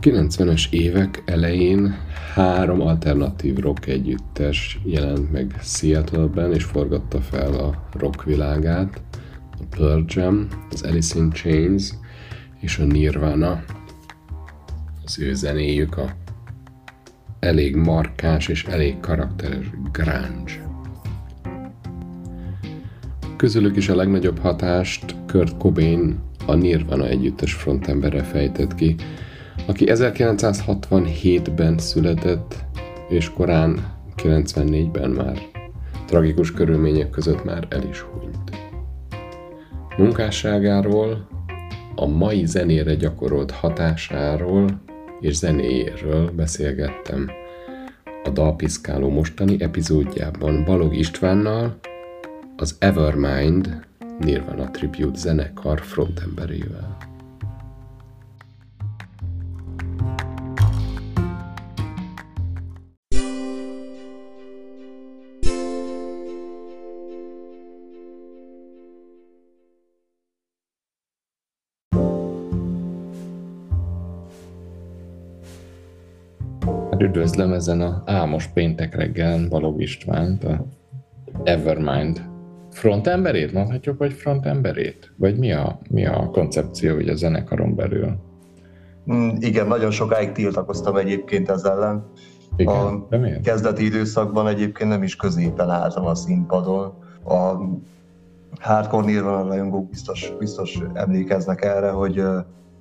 90-es évek elején három alternatív rock együttes jelent meg Seattle-ben, és forgatta fel a rock világát. A Pearl Jam, az Alice in Chains és a Nirvana. Az ő zenéjük a elég markáns és elég karakteres grunge. Közülük is a legnagyobb hatást Kurt Cobain a Nirvana együttes frontembere fejtett ki, aki 1967-ben született, és korán 94-ben már tragikus körülmények között már el is hunyt. Munkásságáról, a mai zenére gyakorolt hatásáról és zenéjéről beszélgettem a Dalpiszkáló mostani epizódjában Balog Istvánnal, az Evermind Nirvana Tribute zenekar frontemberével. Üdvözlöm ezen a álmos péntek reggel Balog Istvánt, a Evermind frontemberét, mondhatjuk, hogy frontemberét? Vagy mi a, mi a koncepció hogy a zenekaron belül? Mm, igen, nagyon sokáig tiltakoztam egyébként ezzel ellen. Igen, a de kezdeti időszakban egyébként nem is középen álltam a színpadon. A hardcore Nirvana rajongók biztos, biztos emlékeznek erre, hogy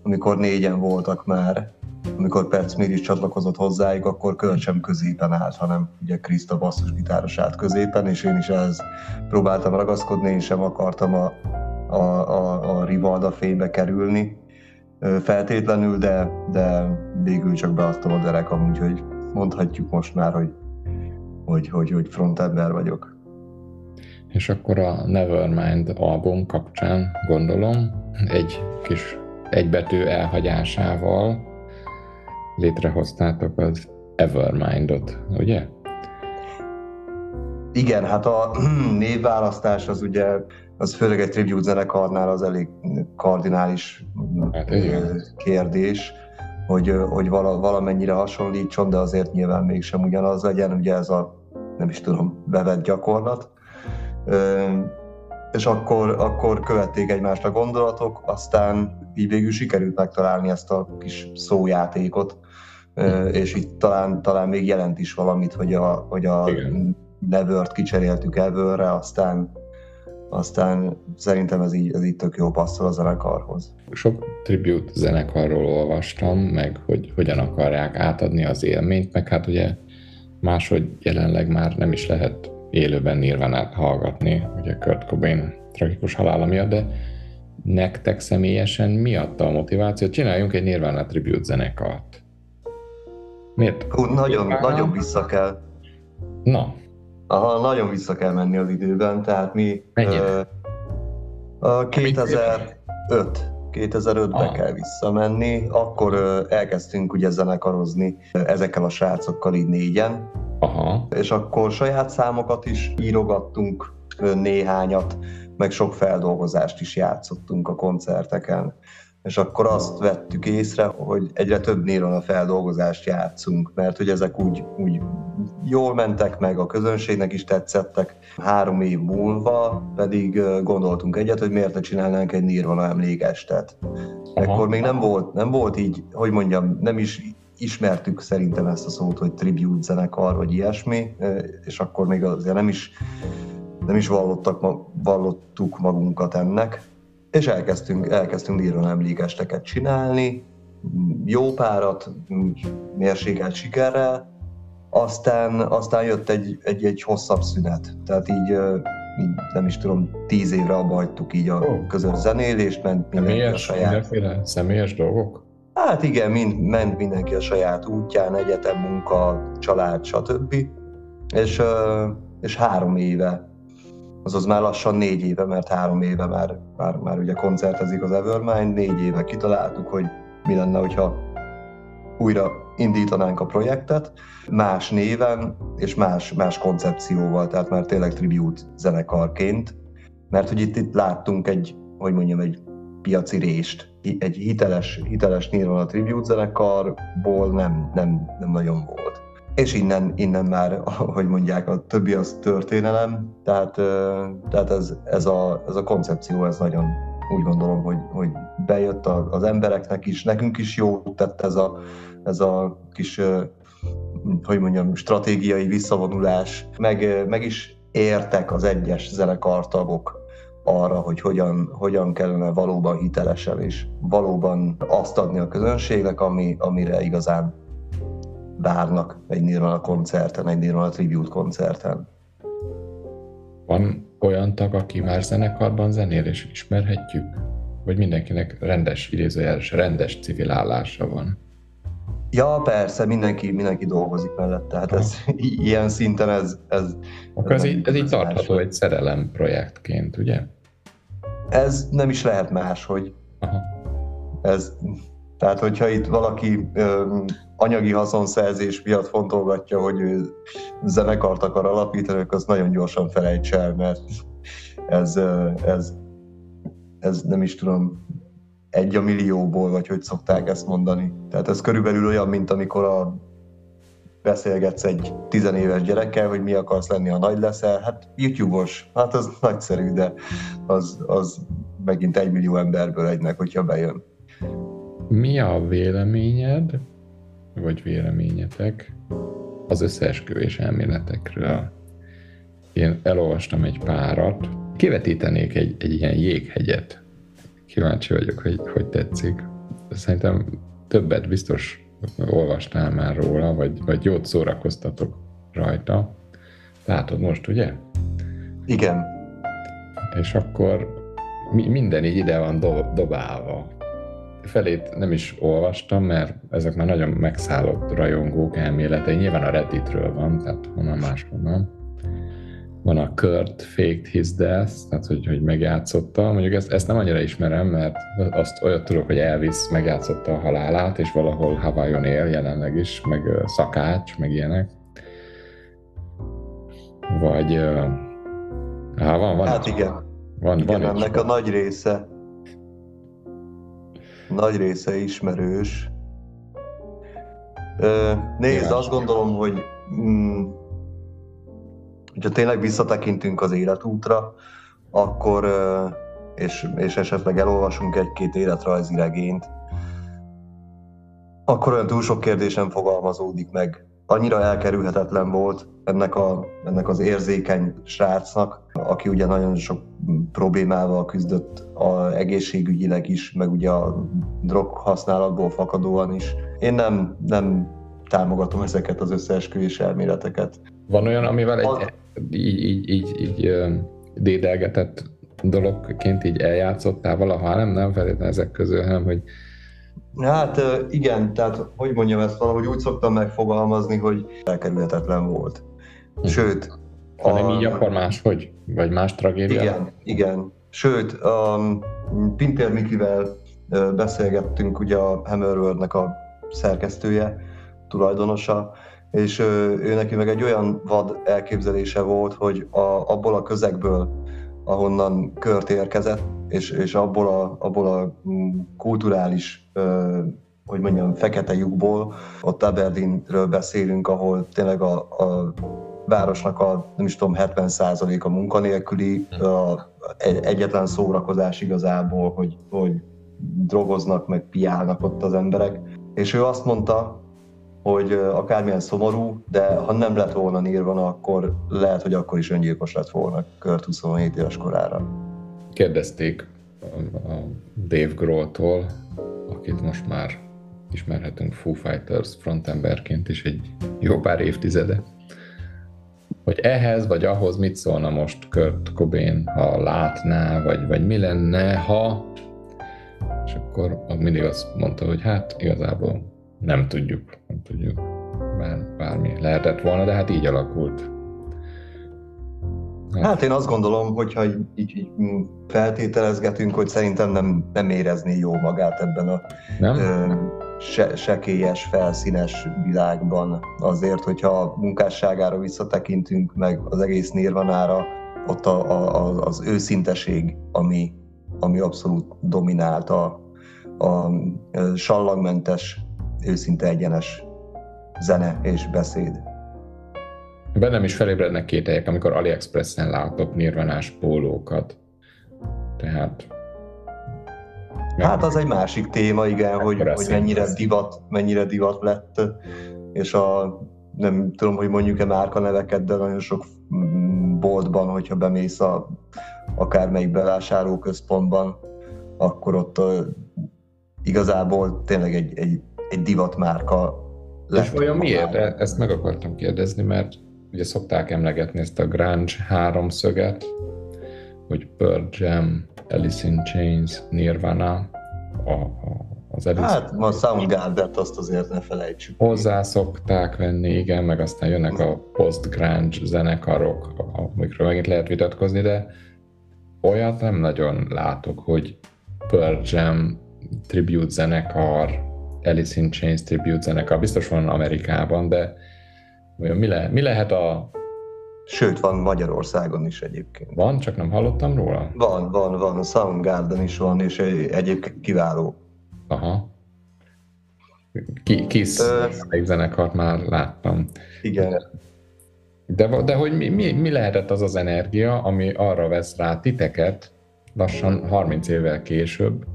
amikor négyen voltak már amikor Perc még is csatlakozott hozzájuk, akkor sem középen állt, hanem ugye Krista basszusgitáros állt középen, és én is ehhez próbáltam ragaszkodni, én sem akartam a, a, a, a Rivalda fénybe kerülni feltétlenül, de, de végül csak beadtam a derekam, úgyhogy mondhatjuk most már, hogy, hogy, hogy, hogy frontember vagyok. És akkor a Nevermind album kapcsán gondolom egy kis egybetű elhagyásával létrehoztátok az Evermind-ot, ugye? Igen, hát a névválasztás az ugye, az főleg egy tribute zenekarnál az elég kardinális hát, kérdés, hogy, hogy vala, valamennyire hasonlítson, de azért nyilván mégsem ugyanaz legyen, ugye ez a, nem is tudom, bevett gyakorlat. És akkor, akkor követték egymást a gondolatok, aztán így végül sikerült megtalálni ezt a kis szójátékot, és itt talán, talán még jelent is valamit, hogy a, hogy a Nevert kicseréltük Everre, aztán aztán szerintem ez így, ez így tök jó passzol a zenekarhoz. Sok tribute zenekarról olvastam, meg hogy hogyan akarják átadni az élményt, meg hát ugye máshogy jelenleg már nem is lehet élőben Nirvanát hallgatni, ugye Kurt Cobain tragikus halála miatt, de nektek személyesen mi adta a motivációt? Csináljunk egy Nirvana tribute zenekart. Miért? Hú, nagyon, nagyon vissza kell. Na. Aha, nagyon vissza kell menni az időben, tehát mi... Mennyire? Uh, a 2005. 2005-ben ah. kell visszamenni, akkor uh, elkezdtünk ugye zenekarozni uh, ezekkel a srácokkal így négyen, Aha. és akkor saját számokat is írogattunk néhányat, meg sok feldolgozást is játszottunk a koncerteken és akkor azt vettük észre, hogy egyre több néron a feldolgozást játszunk, mert hogy ezek úgy, úgy jól mentek meg, a közönségnek is tetszettek. Három év múlva pedig gondoltunk egyet, hogy miért ne csinálnánk egy Nirvana emlékestet. Ekkor még nem volt, nem volt így, hogy mondjam, nem is ismertük szerintem ezt a szót, hogy tribute zenekar, vagy ilyesmi, és akkor még azért nem is, nem is vallottak, vallottuk magunkat ennek, és elkezdtünk, elkezdtünk írva emlékesteket csinálni, jó párat, mérsékelt sikerrel, aztán, aztán jött egy, egy, egy hosszabb szünet. Tehát így, így nem is tudom, tíz évre abba hagytuk így a oh. közös zenélést, ment mindenki a saját... Mindenféle személyes dolgok? Hát igen, mind, ment mindenki a saját útján, egyetem, munka, család, stb. És, és három éve azaz már lassan négy éve, mert három éve már, már, már ugye koncertezik az Evermind, négy éve kitaláltuk, hogy mi lenne, hogyha újra indítanánk a projektet, más néven és más, más koncepcióval, tehát már tényleg tribute zenekarként, mert hogy itt, itt láttunk egy, hogy mondjam, egy piaci rést. Egy hiteles, hiteles Nirvana tribute zenekarból nem, nem, nem nagyon volt. És innen, innen már, ahogy mondják, a többi az történelem, tehát, tehát ez, ez, a, ez a koncepció, ez nagyon úgy gondolom, hogy, hogy bejött az embereknek is, nekünk is jó tett ez a, ez a kis, hogy mondjam, stratégiai visszavonulás, meg, meg is értek az egyes zenekartagok arra, hogy hogyan, hogyan kellene valóban hitelesen és valóban azt adni a közönségnek, ami, amire igazán várnak egy Nirvana koncerten, egy Nirvana Tribute koncerten. Van olyan tag, aki már zenekarban zenél, és ismerhetjük? Vagy mindenkinek rendes, idézőjeles, rendes civil állása van? Ja, persze, mindenki, mindenki dolgozik mellette. Hát ez, ilyen szinten ez... ez Akkor ez, ez, így, ez így tartható egy szerelem projektként, ugye? Ez nem is lehet más, hogy Aha. ez... Tehát, hogyha itt valaki ö, anyagi haszonszerzés miatt fontolgatja, hogy ő zenekart akar alapítani, akkor azt nagyon gyorsan felejts el, mert ez, ez, ez nem is tudom, egy a millióból, vagy hogy szokták ezt mondani. Tehát ez körülbelül olyan, mint amikor a beszélgetsz egy tizenéves gyerekkel, hogy mi akarsz lenni, a nagy leszel, hát YouTube-os, hát az nagyszerű, de az, az megint egy millió emberből egynek, hogyha bejön. Mi a véleményed, vagy véleményetek az összeesküvés elméletekről? Én elolvastam egy párat, kivetítenék egy, egy ilyen jéghegyet. Kíváncsi vagyok, hogy hogy tetszik. Szerintem többet biztos olvastál már róla, vagy, vagy jót szórakoztatok rajta. Látod most, ugye? Igen. És akkor mi, minden így ide van do, dobálva. Felét nem is olvastam, mert ezek már nagyon megszállott rajongók elméletei. Nyilván a Redditről van, tehát honnan máshonnan van a Kurt Faked His Death, tehát hogy, hogy megjátszotta. Mondjuk ezt, ezt nem annyira ismerem, mert azt olyat tudok, hogy Elvis megjátszotta a halálát, és valahol Hawaiion él jelenleg is, meg szakács, meg ilyenek. Vagy... Há, van, van. Hát igen. Van, igen, van ennek a nagy része nagy része ismerős. Nézd, azt gondolom, hogy mm, hogyha tényleg visszatekintünk az életútra, akkor, és, és esetleg elolvasunk egy-két életrajzi regényt, akkor olyan túl sok kérdés nem fogalmazódik meg. Annyira elkerülhetetlen volt ennek, a, ennek az érzékeny srácnak, aki ugye nagyon sok problémával küzdött a egészségügyileg is, meg ugye a drog használatból fakadóan is. Én nem, nem támogatom ezeket az összeesküvés elméleteket. Van olyan, amivel egy, így, így, így, így dédelgetett dologként így eljátszottál valaha, nem, nem feltétlenül ezek közül, hanem hogy Hát igen, tehát hogy mondjam ezt valahogy úgy szoktam megfogalmazni, hogy elkerülhetetlen volt. Hm. Sőt... Ha nem így, akkor máshogy? Vagy más tragédia? Igen, igen. Sőt, um, Pintér Mikivel beszélgettünk, ugye a Hammerworld-nek a szerkesztője, tulajdonosa, és ő neki meg egy olyan vad elképzelése volt, hogy a, abból a közegből, ahonnan Kört érkezett, és, és abból, a, abból a mm, kulturális, hogy mondjam, fekete lyukból, ott Aberdeenről beszélünk, ahol tényleg a, a városnak a, nem is tudom, 70% a munkanélküli, a, egyetlen szórakozás igazából, hogy, hogy drogoznak, meg piálnak ott az emberek. És ő azt mondta, hogy akármilyen szomorú, de ha nem lett volna Nirvana, akkor lehet, hogy akkor is öngyilkos lett volna Kurt 27 éves korára. Kérdezték a Dave Grohl-tól, akit most már ismerhetünk Foo Fighters frontemberként is egy jó pár évtizede, hogy ehhez vagy ahhoz mit szólna most Kurt Cobain, ha látná, vagy, vagy mi lenne, ha és akkor mindig azt mondta, hogy hát igazából nem tudjuk, nem tudjuk. Bár, bármi lehetett volna, de hát így alakult. Hát, hát én azt gondolom, hogyha így, így, feltételezgetünk, hogy szerintem nem, nem érezni jó magát ebben a nem? Ö, se, sekélyes, felszínes világban. Azért, hogyha a munkásságára visszatekintünk, meg az egész nirvanára, ott a, a, az őszinteség, ami, ami abszolút dominált a, a sallagmentes, őszinte egyenes zene és beszéd. Bennem is felébrednek kételyek, amikor AliExpressen látok nirvanás pólókat. Tehát... Hát az egy másik téma, igen, hogy, hogy mennyire divat, mennyire divat lett, és a, nem tudom, hogy mondjuk-e márka neveket, de nagyon sok boltban, hogyha bemész a akármelyik bevásárlóközpontban, akkor ott uh, igazából tényleg egy, egy, egy divat márka lett. És vajon miért? De ezt meg akartam kérdezni, mert ugye szokták emlegetni ezt a grunge háromszöget, hogy Pearl Jam, Alice in Chains, Nirvana, a, a, az Alice. Hát a Soundgarden-t azt azért ne felejtsük. Hozzá szokták venni, igen, meg aztán jönnek a post-grunge zenekarok, amikről megint lehet vitatkozni, de olyat nem nagyon látok, hogy Pearl Jam tribute zenekar, Alice in Chains tribute zenekar, biztos van Amerikában, de mi, le, mi lehet a... Sőt, van Magyarországon is egyébként. Van, csak nem hallottam róla? Van, van, van. Soundgarden is van, és egyébként kiváló. Aha. Kiss Ö... zenekart már láttam. Igen. De, de hogy mi, mi, mi lehetett az az energia, ami arra vesz rá titeket, lassan 30 évvel később,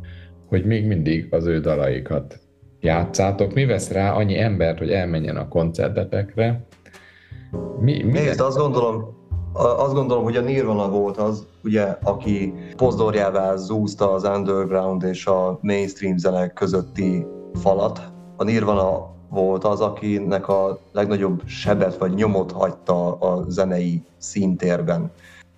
hogy még mindig az ő dalaikat játszátok? Mi vesz rá annyi embert, hogy elmenjen a koncertetekre? Mi, mi Nézd, azt gondolom, azt gondolom, hogy a Nirvana volt az, ugye, aki pozdorjává zúzta az underground és a mainstream zenek közötti falat. A Nirvana volt az, akinek a legnagyobb sebet vagy nyomot hagyta a zenei szintérben.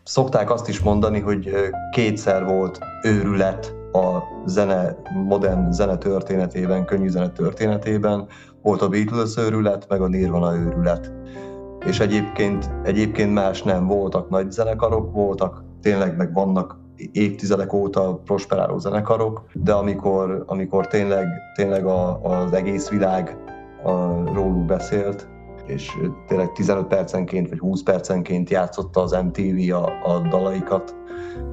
Szokták azt is mondani, hogy kétszer volt őrület a zene, modern zene történetében, könnyű zene történetében. Volt a Beatles őrület, meg a Nirvana őrület. És egyébként, egyébként más nem voltak nagy zenekarok, voltak tényleg meg vannak évtizedek óta prosperáló zenekarok, de amikor, amikor tényleg, tényleg a, az egész világ a, róluk beszélt, és tényleg 15 percenként vagy 20 percenként játszotta az MTV a, a dalaikat,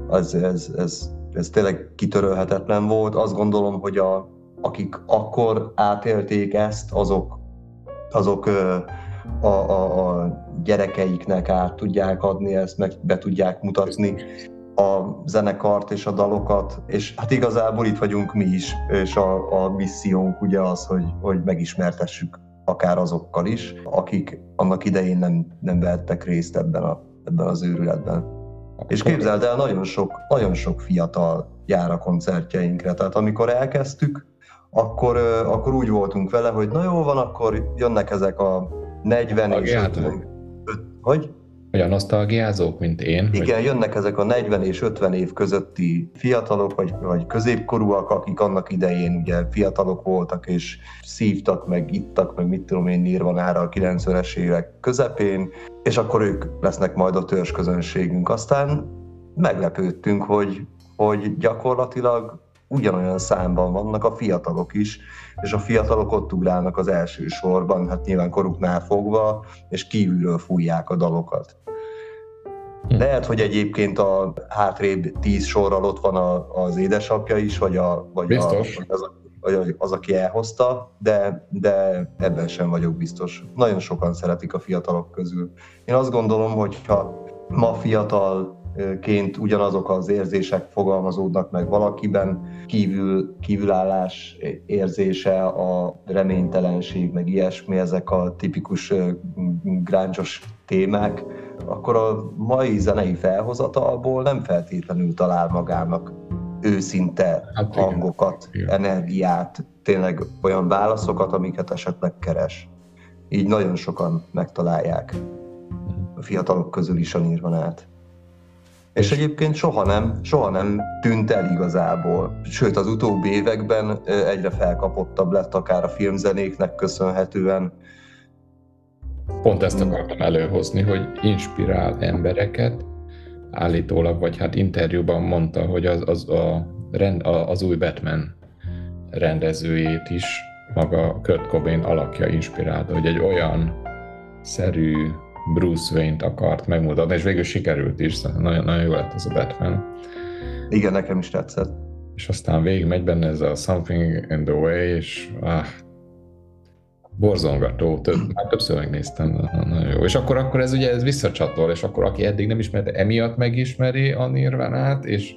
az, ez, ez, ez tényleg kitörölhetetlen volt. Azt gondolom, hogy a, akik akkor átélték ezt, azok, azok a, a, a gyerekeiknek át tudják adni ezt, meg be tudják mutatni a zenekart és a dalokat, és hát igazából itt vagyunk mi is, és a, a missziónk ugye az, hogy, hogy megismertessük akár azokkal is, akik annak idején nem, nem vehettek részt ebben, a, ebben az őrületben. És képzeld el, nagyon sok, nagyon sok fiatal jár a koncertjeinkre, tehát amikor elkezdtük, akkor, akkor úgy voltunk vele, hogy na jó van, akkor jönnek ezek a 40 és 50, hogy? Vagy a nosztalgiázók, mint én? Igen, hogy... jönnek ezek a 40 és 50 év közötti fiatalok, vagy, vagy középkorúak, akik annak idején ugye fiatalok voltak, és szívtak, meg ittak, meg mit tudom én, Nirvanára a 90-es évek közepén, és akkor ők lesznek majd a törzs közönségünk. Aztán meglepődtünk, hogy, hogy gyakorlatilag ugyanolyan számban vannak a fiatalok is, és a fiatalok ott ugrálnak az első sorban, hát nyilván koruknál fogva, és kívülről fújják a dalokat. Hm. Lehet, hogy egyébként a hátrébb tíz sorral ott van a, az édesapja is, vagy, a, vagy, Biztos. a, az, vagy az, aki elhozta, de, de ebben sem vagyok biztos. Nagyon sokan szeretik a fiatalok közül. Én azt gondolom, hogy ha ma fiatal ként ugyanazok az érzések fogalmazódnak meg valakiben, kívül, kívülállás érzése, a reménytelenség, meg ilyesmi, ezek a tipikus grángyos témák, akkor a mai zenei felhozata abból nem feltétlenül talál magának őszinte hát, hangokat, igen. energiát, tényleg olyan válaszokat, amiket esetleg keres. Így nagyon sokan megtalálják a fiatalok közül is a nirvanát. És egyébként soha nem, soha nem tűnt el igazából. Sőt, az utóbbi években egyre felkapottabb lett akár a filmzenéknek köszönhetően. Pont ezt akartam előhozni, hogy inspirál embereket, állítólag, vagy hát interjúban mondta, hogy az, az, a, az új Batman rendezőjét is maga Kurt Cobain alakja inspirálta, hogy egy olyan szerű, Bruce Wayne-t akart megmutatni, és végül sikerült is, nagyon, nagyon jó lett az a Batman. Igen, nekem is tetszett. És aztán végig megy benne ez a Something in the Way, és ah, borzongató, több, már többször megnéztem, nagyon jó. És akkor, akkor ez ugye ez visszacsatol, és akkor aki eddig nem ismerte, emiatt megismeri a Nirvanát, és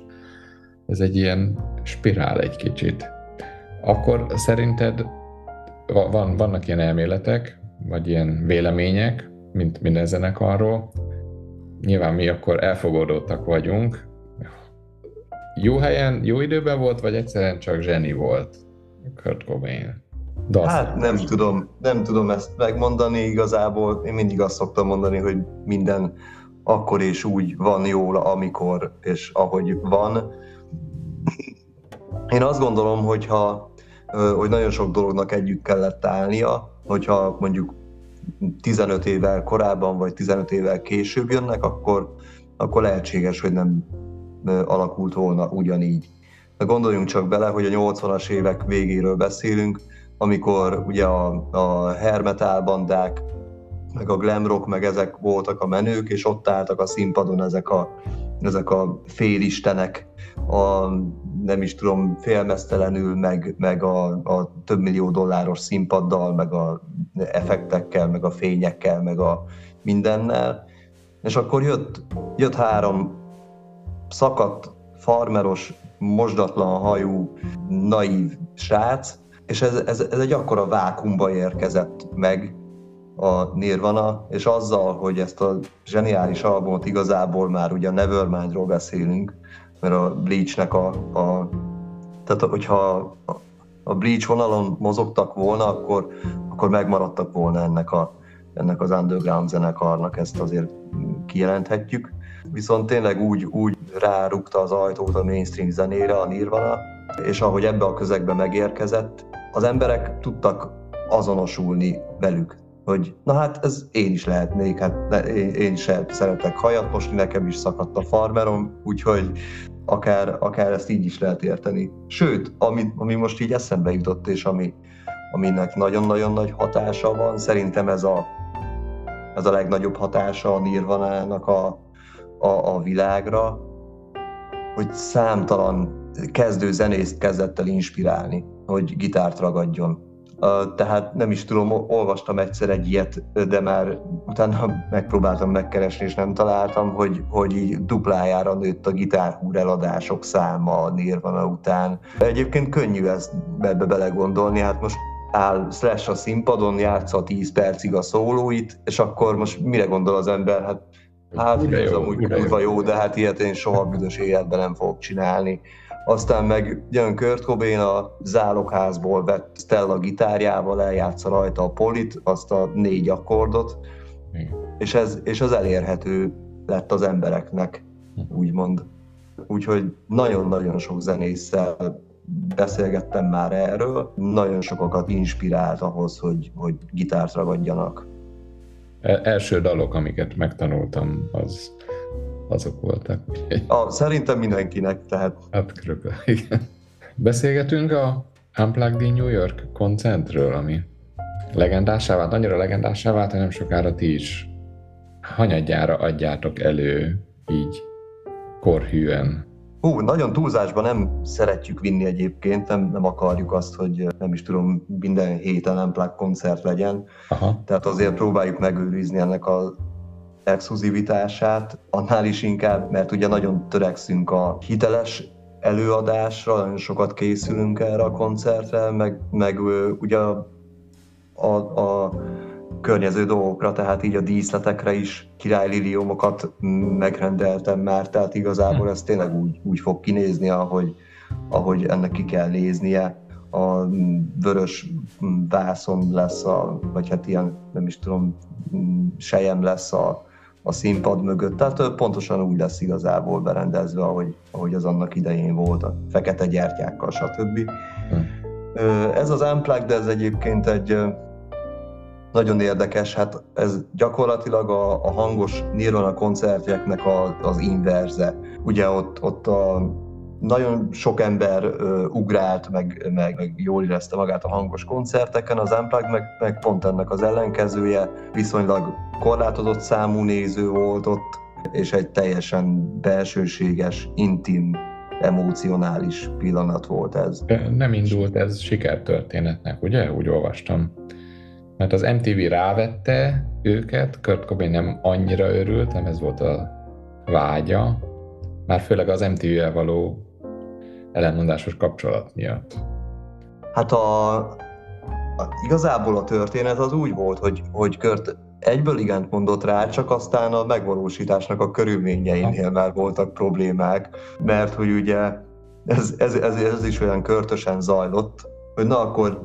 ez egy ilyen spirál egy kicsit. Akkor szerinted van, vannak ilyen elméletek, vagy ilyen vélemények, mint minden zenekarról. Nyilván mi akkor elfogadottak vagyunk. Jó helyen, jó időben volt, vagy egyszerűen csak zseni volt Kurt Cobain? Dasz. Hát nem tudom, nem tudom ezt megmondani igazából. Én mindig azt szoktam mondani, hogy minden akkor és úgy van jól, amikor és ahogy van. Én azt gondolom, hogyha, hogy nagyon sok dolognak együtt kellett állnia, hogyha mondjuk 15 évvel korábban, vagy 15 évvel később jönnek, akkor, akkor lehetséges, hogy nem alakult volna ugyanígy. De gondoljunk csak bele, hogy a 80-as évek végéről beszélünk, amikor ugye a, a hermetál bandák, meg a glam rock, meg ezek voltak a menők, és ott álltak a színpadon ezek a, ezek a félistenek, a, nem is tudom, félmeztelenül, meg, meg a, a több millió dolláros színpaddal, meg a effektekkel, meg a fényekkel, meg a mindennel. És akkor jött, jött három szakadt, farmeros, mosdatlan hajú, naív srác, és ez, ez, ez egy akkora vákumba érkezett meg a Nirvana, és azzal, hogy ezt a zseniális albumot igazából már ugye a Nevermindról beszélünk, mert a Bleachnek a, a tehát hogyha a Bleach vonalon mozogtak volna, akkor, akkor megmaradtak volna ennek, a, ennek az underground zenekarnak, ezt azért kijelenthetjük. Viszont tényleg úgy, úgy rárukta az ajtót a mainstream zenére a Nirvana, és ahogy ebbe a közegbe megérkezett, az emberek tudtak azonosulni velük, hogy na hát ez én is lehetnék, hát én, én is szeretek hajat most nekem is szakadt a farmerom, úgyhogy akár, akár ezt így is lehet érteni. Sőt, ami, ami most így eszembe jutott, és ami, aminek nagyon-nagyon nagy hatása van, szerintem ez a, ez a legnagyobb hatása a Nirvanának a, a, a világra, hogy számtalan kezdő zenészt kezdett el inspirálni, hogy gitárt ragadjon. Tehát nem is tudom, olvastam egyszer egy ilyet, de már utána megpróbáltam megkeresni, és nem találtam, hogy, hogy így duplájára nőtt a gitárhúr eladások száma a Nirvana után. Egyébként könnyű ezt ebbe belegondolni, hát most áll Slash a színpadon, játsza 10 percig a szólóit, és akkor most mire gondol az ember? Hát Hát ez amúgy kurva jó, de hát ilyet én soha büdös életben nem fogok csinálni aztán meg jön Kurt Cobain a zálogházból vett Stella gitárjával, eljátsza rajta a polit, azt a négy akkordot, és ez, és az elérhető lett az embereknek, úgymond. Úgyhogy nagyon-nagyon sok zenésszel beszélgettem már erről, nagyon sokakat inspirált ahhoz, hogy, hogy gitárt ragadjanak. E- első dalok, amiket megtanultam, az azok voltak. A, szerintem mindenkinek, tehát. Hát körülbelül, igen. Beszélgetünk a Unplugged in New York koncertről, ami legendásá vált, annyira legendásá vált, hogy nem sokára ti is hanyadjára adjátok elő így korhűen. Hú, nagyon túlzásban nem szeretjük vinni egyébként, nem, nem akarjuk azt, hogy nem is tudom, minden héten Unplugged koncert legyen. Aha. Tehát azért próbáljuk megőrizni ennek a exkluzivitását, annál is inkább, mert ugye nagyon törekszünk a hiteles előadásra, nagyon sokat készülünk erre a koncertre, meg, meg ugye a, a, a környező dolgokra, tehát így a díszletekre is királyliliumokat megrendeltem már, tehát igazából ez tényleg úgy, úgy fog kinézni, ahogy, ahogy ennek ki kell néznie. A vörös vászon lesz, a, vagy hát ilyen, nem is tudom, sejem lesz a, a színpad mögött. Tehát pontosan úgy lesz igazából berendezve, ahogy, ahogy az annak idején volt, a fekete gyertyákkal, stb. Hm. Ez az Unplugged, ez egyébként egy nagyon érdekes, hát ez gyakorlatilag a, a hangos Nirvana koncertjeknek a, az inverze. Ugye ott, ott a nagyon sok ember uh, ugrált, meg, meg, meg jól érezte magát a hangos koncerteken, az Unplugged meg, meg pont ennek az ellenkezője, viszonylag korlátozott számú néző volt ott, és egy teljesen belsőséges, intim emocionális pillanat volt ez. Nem indult ez sikertörténetnek, ugye? Úgy olvastam. Mert az MTV rávette őket, Kurt Cobain nem annyira örült, nem ez volt a vágya, már főleg az MTV-el való ellenmondásos kapcsolat miatt. Hát a, a, igazából a történet az úgy volt, hogy, hogy Kurt egyből igent mondott rá, csak aztán a megvalósításnak a körülményeinél már voltak problémák, mert hogy ugye ez, ez, ez, ez is olyan körtösen zajlott, hogy na akkor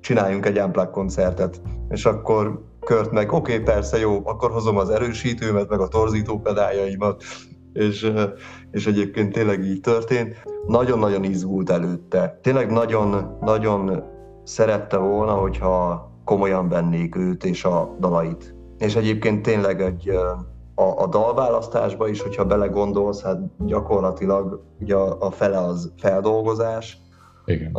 csináljunk egy Unplugged koncertet, és akkor Kört meg, oké, okay, persze, jó, akkor hozom az erősítőmet, meg a torzító pedáljaimat, és, és egyébként tényleg így történt. Nagyon-nagyon izgult előtte. Tényleg nagyon, nagyon szerette volna, hogyha komolyan vennék őt és a dalait. És egyébként tényleg egy, a, a dalválasztásba is, hogyha belegondolsz, hát gyakorlatilag ugye a, a fele az feldolgozás. Igen.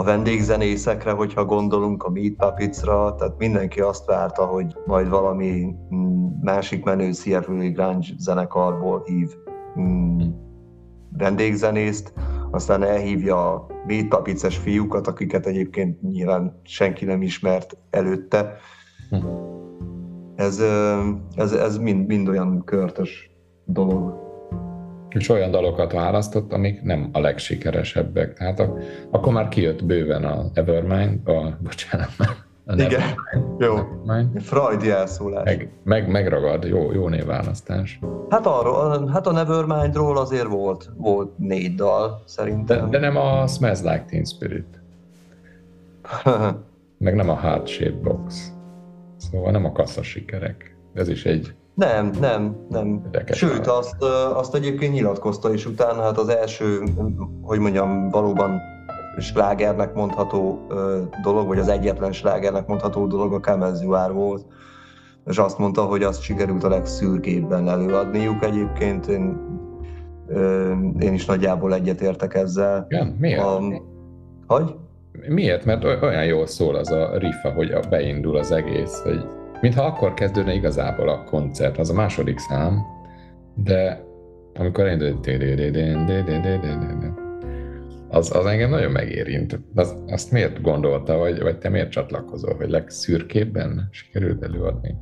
A vendégzenészekre, hogyha gondolunk a Meat Puppetsra, tehát mindenki azt várta, hogy majd valami mm, másik menő Seattle grunge zenekarból hív mm, vendégzenészt, aztán elhívja a Puppets-es fiúkat, akiket egyébként nyilván senki nem ismert előtte. Hm. Ez, ez, ez mind, mind olyan körtös dolog. És olyan dalokat választott, amik nem a legsikeresebbek. Tehát a, akkor már kijött bőven a Evermind, a, bocsánat, a Igen, jó. Freud elszólás. Meg, meg, megragad, jó, jó névválasztás. Hát, arról, hát a Nevermindról azért volt, volt négy dal, szerintem. De, de nem a Smells Like Teen Spirit. meg nem a Heart Shape Box. Szóval nem a kassza sikerek. Ez is egy nem, nem, nem. Sőt, azt, azt egyébként nyilatkozta is utána, hát az első, hogy mondjam, valóban slágernek mondható dolog, vagy az egyetlen slágernek mondható dolog a Kamezuár volt, és azt mondta, hogy azt sikerült a legszürkébben előadniuk egyébként. Én, én is nagyjából egyetértek ezzel. Igen, miért? A, hogy? Miért? Mert olyan jól szól az a riff, hogy beindul az egész, hogy mintha akkor kezdődne igazából a koncert, az a második szám, de amikor elindul, az, az engem nagyon megérint. Az, azt miért gondolta, vagy, vagy te miért csatlakozol, hogy legszürkébben sikerült előadni?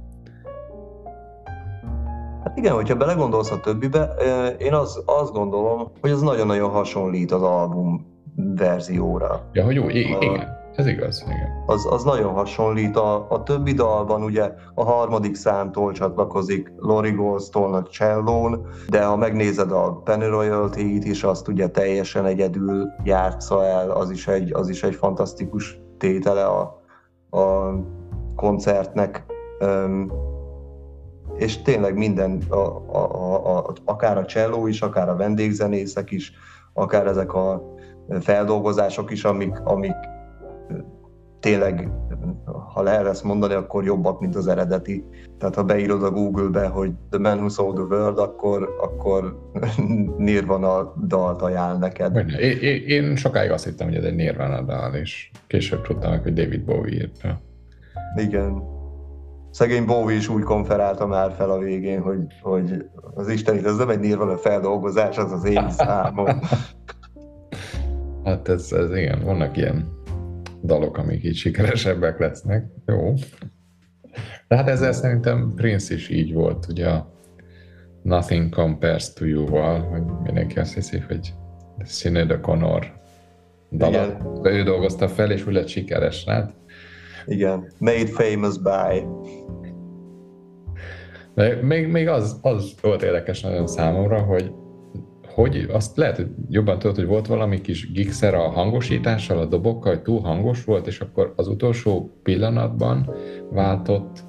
Hát igen, hogyha belegondolsz a többibe, én az, azt gondolom, hogy ez nagyon-nagyon hasonlít az album verzióra. Ja, hogy jó, igen. Ez igaz, igen. Az, az nagyon hasonlít. A, a többi dalban ugye a harmadik számtól csatlakozik Lori Goldstone-nak cellón, de ha megnézed a Penny Royalty-t is, azt ugye teljesen egyedül játsza el, az is egy, az is egy fantasztikus tétele a, a koncertnek. Um, és tényleg minden, a, a, a, a, akár a cselló is, akár a vendégzenészek is, akár ezek a feldolgozások is, amik, amik tényleg, ha lehet ezt mondani, akkor jobbak, mint az eredeti. Tehát ha beírod a Google-be, hogy The Man Who Sold the World, akkor, akkor Nirvana dalt ajánl neked. Én, én, én sokáig azt hittem, hogy ez egy Nirvana dal, és később tudtam meg, hogy David Bowie írta. Igen. Szegény Bowie is úgy konferálta már fel a végén, hogy, hogy az Isten, ez nem egy Nirvana feldolgozás, az az én számom. hát ez, ez igen, vannak ilyen dalok, amik így sikeresebbek lesznek. Jó. De hát ezzel szerintem Prince is így volt, ugye a Nothing Compares to You-val, hogy mindenki azt hiszi, hogy Sinead O'Connor dalat. Ő dolgozta fel, és úgy lett sikeres, hát. Igen, made famous by. De még, még az, az volt érdekes nagyon számomra, hogy hogy azt lehet, hogy jobban tudod, hogy volt valami kis gigszer a hangosítással, a dobokkal, hogy túl hangos volt, és akkor az utolsó pillanatban váltott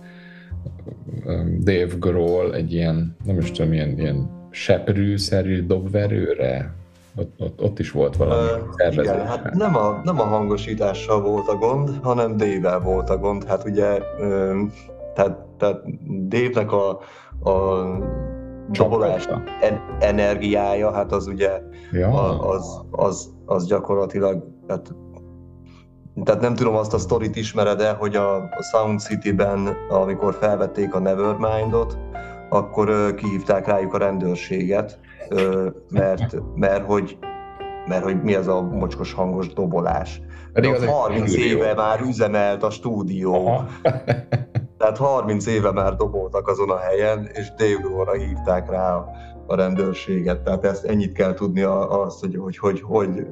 um, Dave Grohl egy ilyen, nem is tudom, ilyen, ilyen seprűszerű dobverőre, ott, ott, ott is volt valami uh, Igen, hát nem a, nem a hangosítással volt a gond, hanem Dave-vel volt a gond. Hát ugye, tehát, tehát Dave-nek a, a csabolás en- energiája, hát az ugye ja. az, az, az gyakorlatilag, tehát, tehát nem tudom azt a sztorit ismered-e, hogy a Sound City-ben, amikor felvették a Nevermind-ot, akkor kihívták rájuk a rendőrséget, mert, mert, hogy, mert hogy mi az a mocskos hangos dobolás. Pedig az az egy 30 stúdió. éve már üzemelt a stúdió. Aha. Tehát 30 éve már doboltak azon a helyen, és Grohl-ra hívták rá a, a rendőrséget. Tehát ezt ennyit kell tudni a- azt, hogy hogy, hogy, hogy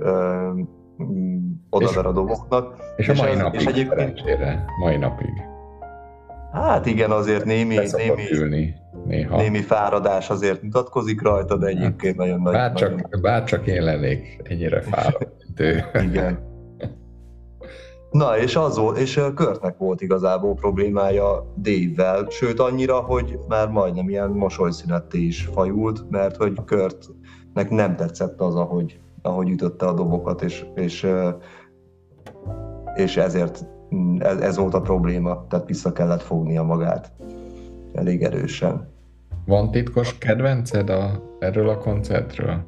mm, odaver a doboknak. És a És mai ez- napig és egyébként-. Mai napig. Hát igen, azért némi, némi, ülni néha. némi fáradás azért mutatkozik rajta, de egyébként nagyon nagy. Bár nagyon, csak, bár csak én lennék ennyire fáradt, mint ő. Igen. Na, és az volt, és Körtnek volt igazából problémája Dave-vel, sőt annyira, hogy már majdnem ilyen mosolyszünetté is fajult, mert hogy Körtnek nem tetszett az, ahogy, ahogy ütötte a dobokat, és, és, és ezért mm, ez, ez volt a probléma, tehát vissza kellett fognia magát elég erősen. Van titkos kedvenced a, erről a koncertről?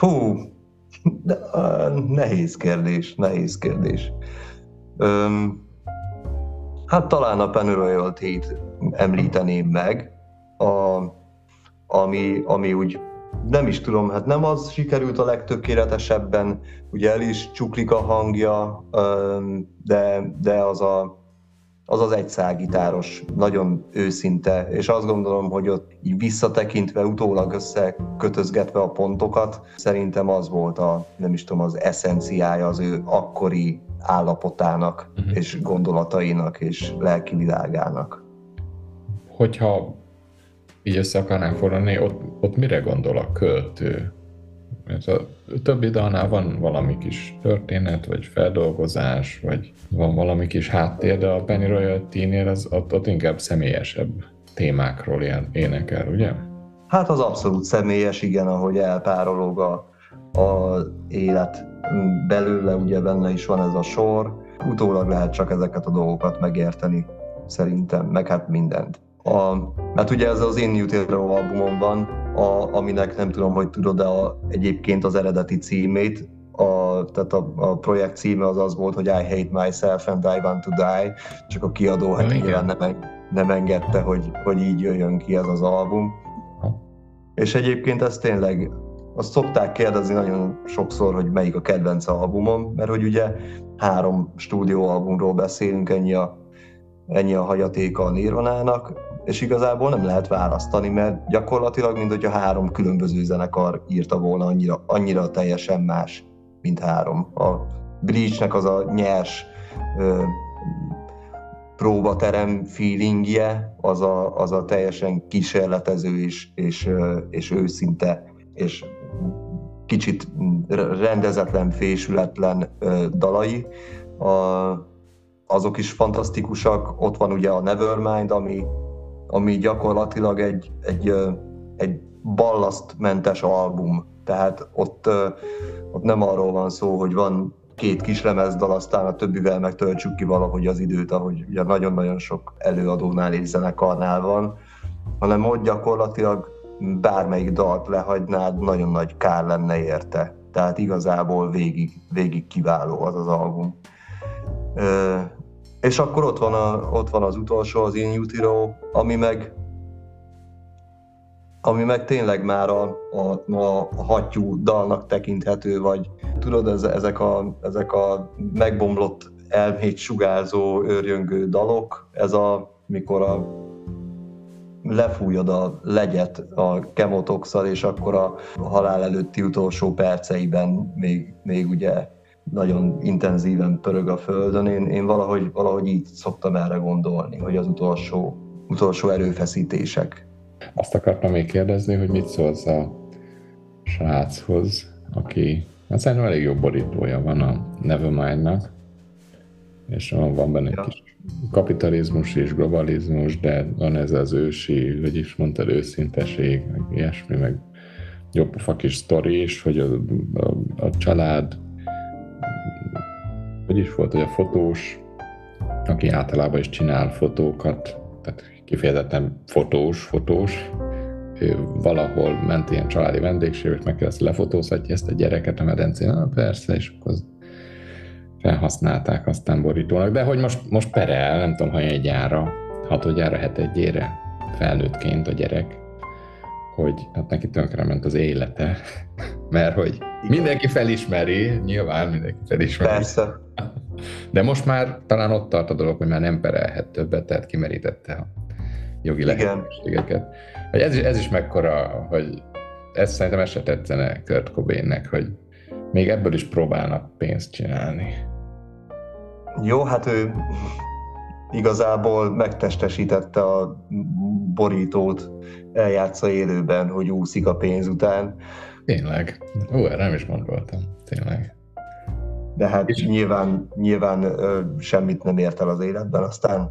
Hú, de, nehéz kérdés, nehéz kérdés. Öm, hát talán a Penroyalty-t említeném meg, a, ami, ami úgy nem is tudom, hát nem az sikerült a legtökéletesebben, ugye el is csuklik a hangja, de, de az a, az az egyszágitáros, nagyon őszinte, és azt gondolom, hogy ott így visszatekintve, utólag összekötözgetve a pontokat, szerintem az volt a, nem is tudom, az eszenciája az ő akkori állapotának, Mhm. és gondolatainak, és lelki világának. Hogyha így össze akarnánk foglalni, ott, ott mire gondol a költő? Mert a többi dalnál van valami kis történet, vagy feldolgozás, vagy van valami kis háttér, de a Penny Royalty-nél az, ott, ott inkább személyesebb témákról énekel, ugye? Hát az abszolút személyes, igen, ahogy elpárolog a, a élet belőle, ugye benne is van ez a sor. Utólag lehet csak ezeket a dolgokat megérteni, szerintem, meg hát mindent. A, hát ugye ez az In Utero albumon van, a, aminek nem tudom, hogy tudod, de a, egyébként az eredeti címét, a, tehát a, a projekt címe az az volt, hogy I hate myself and I want to die, csak a kiadó hát nyilván nem, nem engedte, hogy, hogy így jöjjön ki ez az album. Ha. És egyébként ez tényleg, azt szokták kérdezni nagyon sokszor, hogy melyik a kedvenc albumom, mert hogy ugye három stúdióalbumról beszélünk, ennyi a, ennyi a hagyatéka a Nirvanának, és igazából nem lehet választani, mert gyakorlatilag, mint hogyha három különböző zenekar írta volna, annyira, annyira teljesen más, mint három. A Bleachnek az a nyers ö, próbaterem feelingje, az a, az a teljesen kísérletező és, és, és őszinte, és kicsit rendezetlen, fésületlen ö, dalai. A, azok is fantasztikusak. Ott van ugye a Nevermind, ami, ami gyakorlatilag egy, egy, egy ballasztmentes album. Tehát ott, ott nem arról van szó, hogy van két kis lemezdal, aztán a többivel megtöltsük ki valahogy az időt, ahogy ugye nagyon-nagyon sok előadónál és zenekarnál van, hanem ott gyakorlatilag bármelyik dalt lehagynád, nagyon nagy kár lenne érte. Tehát igazából végig, végig kiváló az az album. És akkor ott van, a, ott van az utolsó, az In Utero, ami meg ami meg tényleg már a, a, a hattyú dalnak tekinthető, vagy tudod, ez, ezek, a, ezek a megbomlott elmét sugárzó, őrjöngő dalok, ez a, mikor a lefújod a legyet a kemotoxal, és akkor a halál előtti utolsó perceiben még, még ugye nagyon intenzíven pörög a földön. Én, én valahogy, valahogy így szoktam erre gondolni, hogy az utolsó, utolsó erőfeszítések. Azt akartam még kérdezni, hogy mit szólsz a sráchoz, aki, hát szerintem elég jó borítója van a Nevermind-nak, és van, benne egy Ja. kis kapitalizmus és globalizmus, de van ez az ősi, hogy is mondtad, őszinteség, meg ilyesmi, meg jópofa kis sztori is, hogy a, a, a család, hogy is volt, hogy a fotós, aki általában is csinál fotókat, tehát kifejezetten fotós, fotós, ő valahol ment ilyen családi vendégség, és megkérdezte, lefotózhatja ezt a gyereket a medencén? Na, persze, és akkor felhasználták aztán borítónak, de hogy most, most perel, nem tudom, hogy egy gyára, hatodjára, hetedjére felnőttként a gyerek, hogy hát neki ment az élete, mert hogy mindenki felismeri, nyilván mindenki felismeri. Persze. De most már talán ott tart a dolog, hogy már nem perelhet többet, tehát kimerítette a jogi lehetőségeket. Hogy ez, is, ez is mekkora, hogy ez szerintem ez se tetszene Kurt Cobainnek, hogy még ebből is próbálnak pénzt csinálni. Jó, hát ő igazából megtestesítette a borítót, eljátsza élőben, hogy úszik a pénz után. Tényleg. Ó, erre nem is gondoltam. Tényleg. De hát És... nyilván, nyilván ö, semmit nem ért el az életben, aztán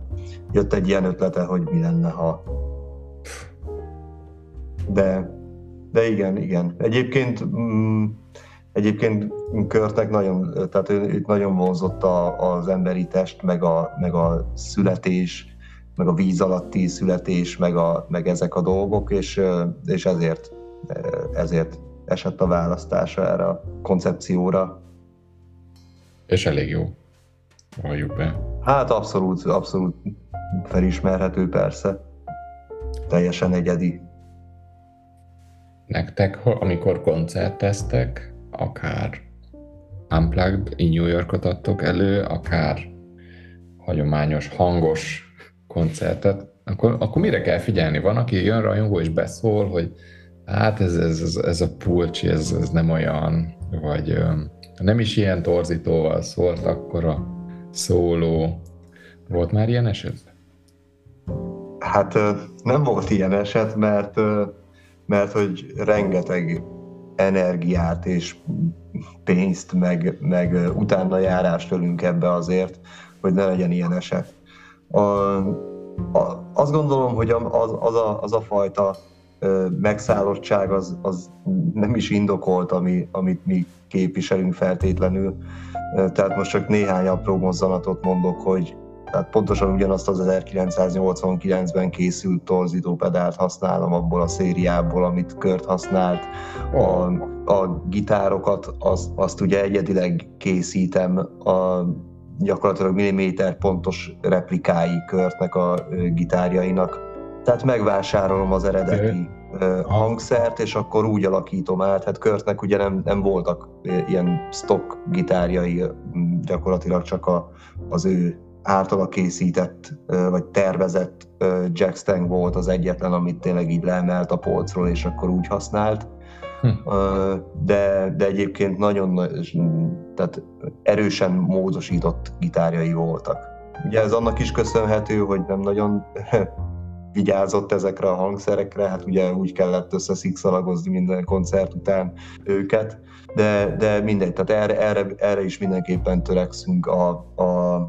jött egy ilyen ötlete, hogy mi lenne, ha... De, de igen, igen. Egyébként mm, Egyébként Körtnek nagyon, tehát őt nagyon vonzott a, az emberi test, meg a, meg a születés, meg a víz alatti születés, meg, a, meg ezek a dolgok, és, és ezért, ezért esett a választása erre a koncepcióra. És elég jó, valljuk be. Hát abszolút, abszolút felismerhető persze. Teljesen egyedi. Nektek, amikor koncerteztek, akár Unplugged in New Yorkot adtok elő, akár hagyományos, hangos koncertet, akkor, akkor mire kell figyelni? Van, aki jön rajongó és beszól, hogy hát ez, ez, ez, ez a pulcsi, ez, ez nem olyan, vagy nem is ilyen torzítóval szólt, akkor a szóló. Volt már ilyen eset? Hát nem volt ilyen eset, mert, mert hogy rengeteg energiát és pénzt, meg, meg utána járást ölünk ebbe azért, hogy ne legyen ilyen eset. A, a, azt gondolom, hogy az, az, a, az a fajta megszállottság az, az nem is indokolt, ami, amit mi képviselünk feltétlenül. Tehát most csak néhány apró mozzanatot mondok, hogy tehát pontosan ugyanazt az 1989-ben készült torzító pedált használom abból a szériából, amit Kört használt. A, a gitárokat, az, azt ugye egyedileg készítem, a gyakorlatilag milliméter pontos replikái Körtnek a gitárjainak. Tehát megvásárolom az eredeti hangszert, és akkor úgy alakítom át. Hát Körtnek ugye nem, nem voltak ilyen stock gitárjai, gyakorlatilag csak a, az ő általa készített vagy tervezett Jack Stang volt az egyetlen, amit tényleg így leemelt a polcról, és akkor úgy használt. Hm. De, de egyébként nagyon tehát erősen módosított gitárjai voltak. Ugye ez annak is köszönhető, hogy nem nagyon vigyázott ezekre a hangszerekre, hát ugye úgy kellett összeszikszalagozni minden koncert után őket, de, de mindegy, tehát erre, erre, erre is mindenképpen törekszünk a, a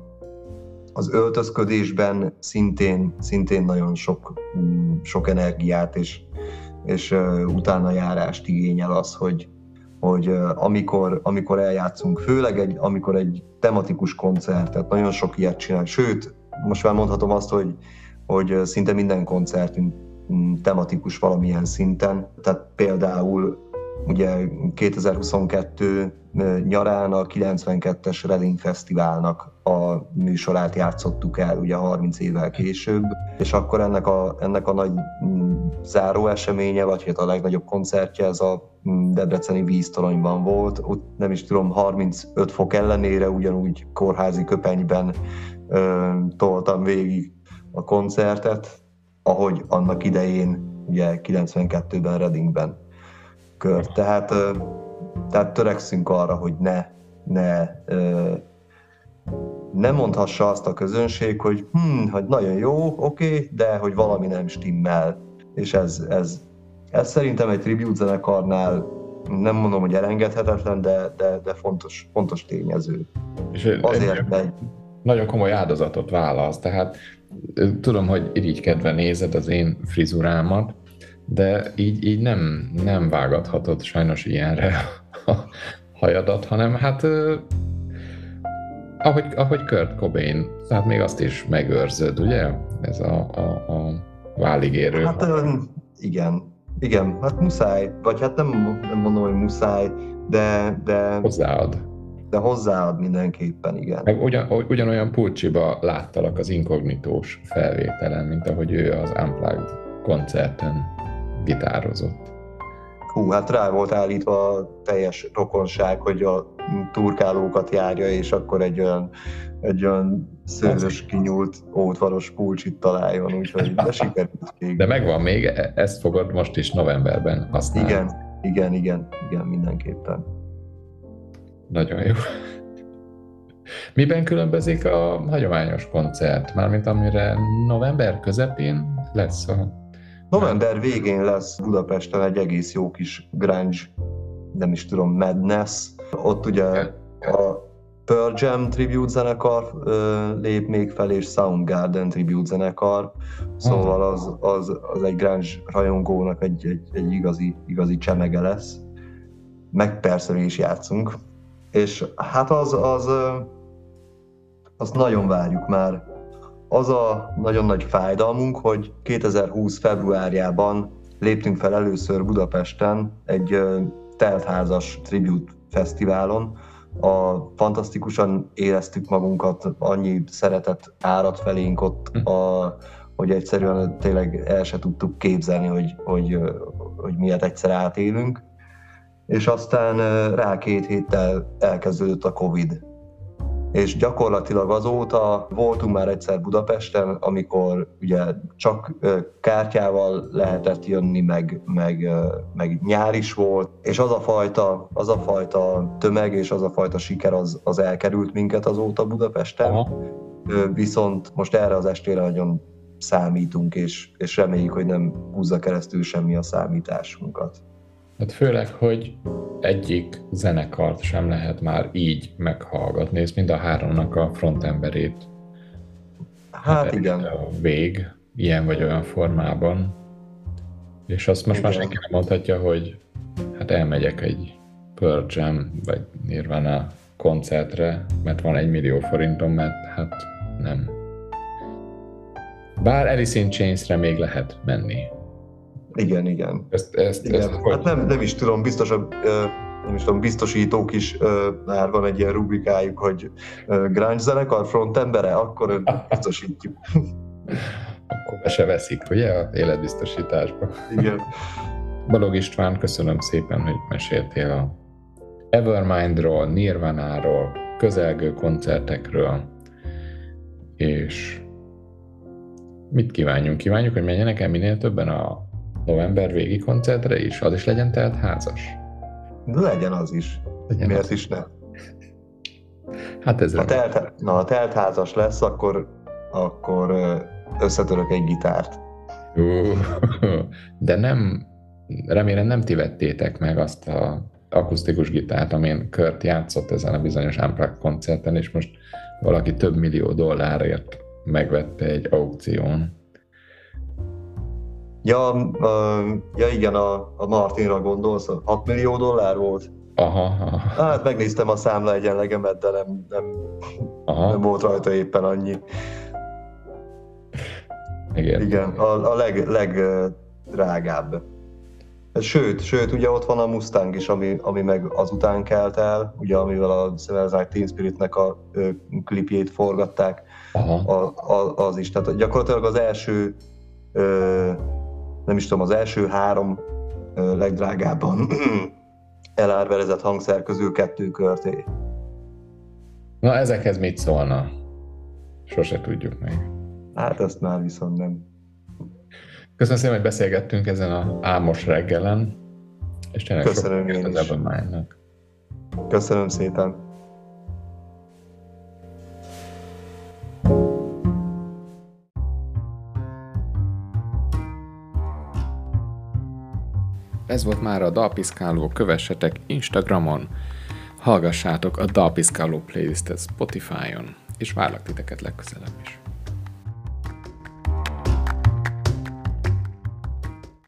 az öltözködésben szintén, szintén nagyon sok, mm, sok energiát és, és utána járást igényel az, hogy, hogy amikor, amikor eljátszunk, főleg egy, amikor egy tematikus koncertet, nagyon sok ilyet csinál, sőt, most már mondhatom azt, hogy, hogy szinte minden koncertünk mm, tematikus valamilyen szinten, tehát például ugye 2022 nyarán a 92-es Reading Fesztiválnak a műsorát játszottuk el ugye 30 évvel később, és akkor ennek a, ennek a nagy mm, záró eseménye, vagy hát a legnagyobb koncertje ez a mm, Debreceni víztoronyban volt. Ott nem is tudom, 35 fok ellenére ugyanúgy kórházi köpenyben ö, toltam végig a koncertet, ahogy annak idején, ugye 92-ben Readingben kör. Tehát, tehát törekszünk arra, hogy ne, ne, ne mondhassa azt a közönség, hogy hm, hogy nagyon jó, oké, okay, de hogy valami nem stimmel. És ez, ez, ez szerintem egy tribute zenekarnál nem mondom, hogy elengedhetetlen, de, de, de fontos, fontos tényező. És Azért megy. Nagyon komoly áldozatot válasz, tehát tudom, hogy irigykedve nézed az én frizurámat, de így, így nem, nem vágathatod sajnos ilyenre a hajadat, hanem hát ahogy, ahogy Kurt Cobain, tehát még azt is megőrzöd, ugye? Ez a, a, a váligérő. Hát igen, igen, hát muszáj, vagy hát nem, nem mondom, hogy muszáj, de... de hozzáad. De hozzáad mindenképpen, igen. Meg ugyan, ugyanolyan pulcsiba láttalak az inkognitós felvételen, mint ahogy ő az Unplugged koncerten gitározott. Hú, hát rá volt állítva a teljes rokonság, hogy a turkálókat járja, és akkor egy olyan, egy olyan szőzös kinyúlt ótvaros pulcsit találjon, úgyhogy de sikerült végül. De megvan még, e- ezt fogod most is novemberben használni. Igen, igen, igen, igen, mindenképpen. Nagyon jó. Miben különbözik a hagyományos koncert? Mármint amire november közepén lesz a... November végén lesz Budapesten egy egész jó kis grunge, nem is tudom, Madness. Ott ugye a Pearl Jam tribute zenekar lép még fel, és Soundgarden tribute zenekar. Szóval az, az, az egy grunge rajongónak egy, egy, egy igazi, igazi csemege lesz. Meg persze mi is játszunk. És hát az, az azt nagyon várjuk már. Az a nagyon nagy fájdalmunk, hogy 2020 februárjában léptünk fel először Budapesten egy teltházas tribute fesztiválon. A fantasztikusan éreztük magunkat, annyi szeretet árad felénk ott, hm. a, hogy egyszerűen tényleg el se tudtuk képzelni, hogy, hogy, hogy miért egyszer átélünk. És aztán rá két héttel elkezdődött a Covid és gyakorlatilag azóta voltunk már egyszer Budapesten, amikor ugye csak kártyával lehetett jönni, meg, meg, meg nyár is volt, és az a fajta, az a fajta tömeg és az a fajta siker az, az elkerült minket azóta Budapesten. Aha. Viszont most erre az estére nagyon számítunk, és, és reméljük, hogy nem húzza keresztül semmi a számításunkat. Hát főleg, hogy egyik zenekart sem lehet már így meghallgatni, ez mind a háromnak a frontemberét. Hát igen. A vég, ilyen vagy olyan formában. És azt most igen. már senki nem mondhatja, hogy hát elmegyek egy Pearl Jam vagy Nirvana koncertre, mert van egy millió forintom, mert hát nem. Bár Alice in Chains-re még lehet menni. Igen, igen. Ezt, ezt, igen. ezt hát nem, nem is tudom, biztos a, nem is tudom, biztosítók is már van egy ilyen rubrikájuk, hogy grunge zenekar frontembere, akkor biztosítjuk. akkor be se veszik, ugye, a életbiztosításba. Igen. Balog István, köszönöm szépen, hogy meséltél a Evermindról, Nirvanáról, közelgő koncertekről, és mit kívánjunk? Kívánjuk, hogy menjenek el minél többen a november végi koncertre is? Az is legyen tehát házas? De legyen az is. Legyen Miért az. is ne? Hát ez ha telt, na, ha telt házas lesz, akkor, akkor összetörök egy gitárt. De nem, remélem nem ti vettétek meg azt a akusztikus gitárt, amin Kurt játszott ezen a bizonyos Unplugged koncerten, és most valaki több millió dollárért megvette egy aukción. Ja, ja igen, a, a Martinra gondolsz, 6 millió dollár volt? Aha, aha. Hát megnéztem a számla egyenlegemet, de nem, nem, aha. nem volt rajta éppen annyi. Igen. Igen, a, a leg, legdrágább. Sőt, sőt, ugye ott van a Mustang is, ami, ami meg azután kelt el, ugye amivel a Like Teen Spiritnek a ö, klipjét forgatták, Aha. A, a, az is. Tehát gyakorlatilag az első ö, nem is tudom, az első három legdrágábban elárverezett hangszer közül kettő körté. Na ezekhez mit szólna? Sose tudjuk meg. Hát ezt már viszont nem. Köszönöm szépen, hogy beszélgettünk ezen a álmos reggelen, és tényleg Köszönöm én is. Köszönöm szépen. Ez volt már a Dalpiszkáló, kövessetek Instagramon, hallgassátok a Dalpiszkáló playlistet Spotify-on, és várlak titeket legközelebb is.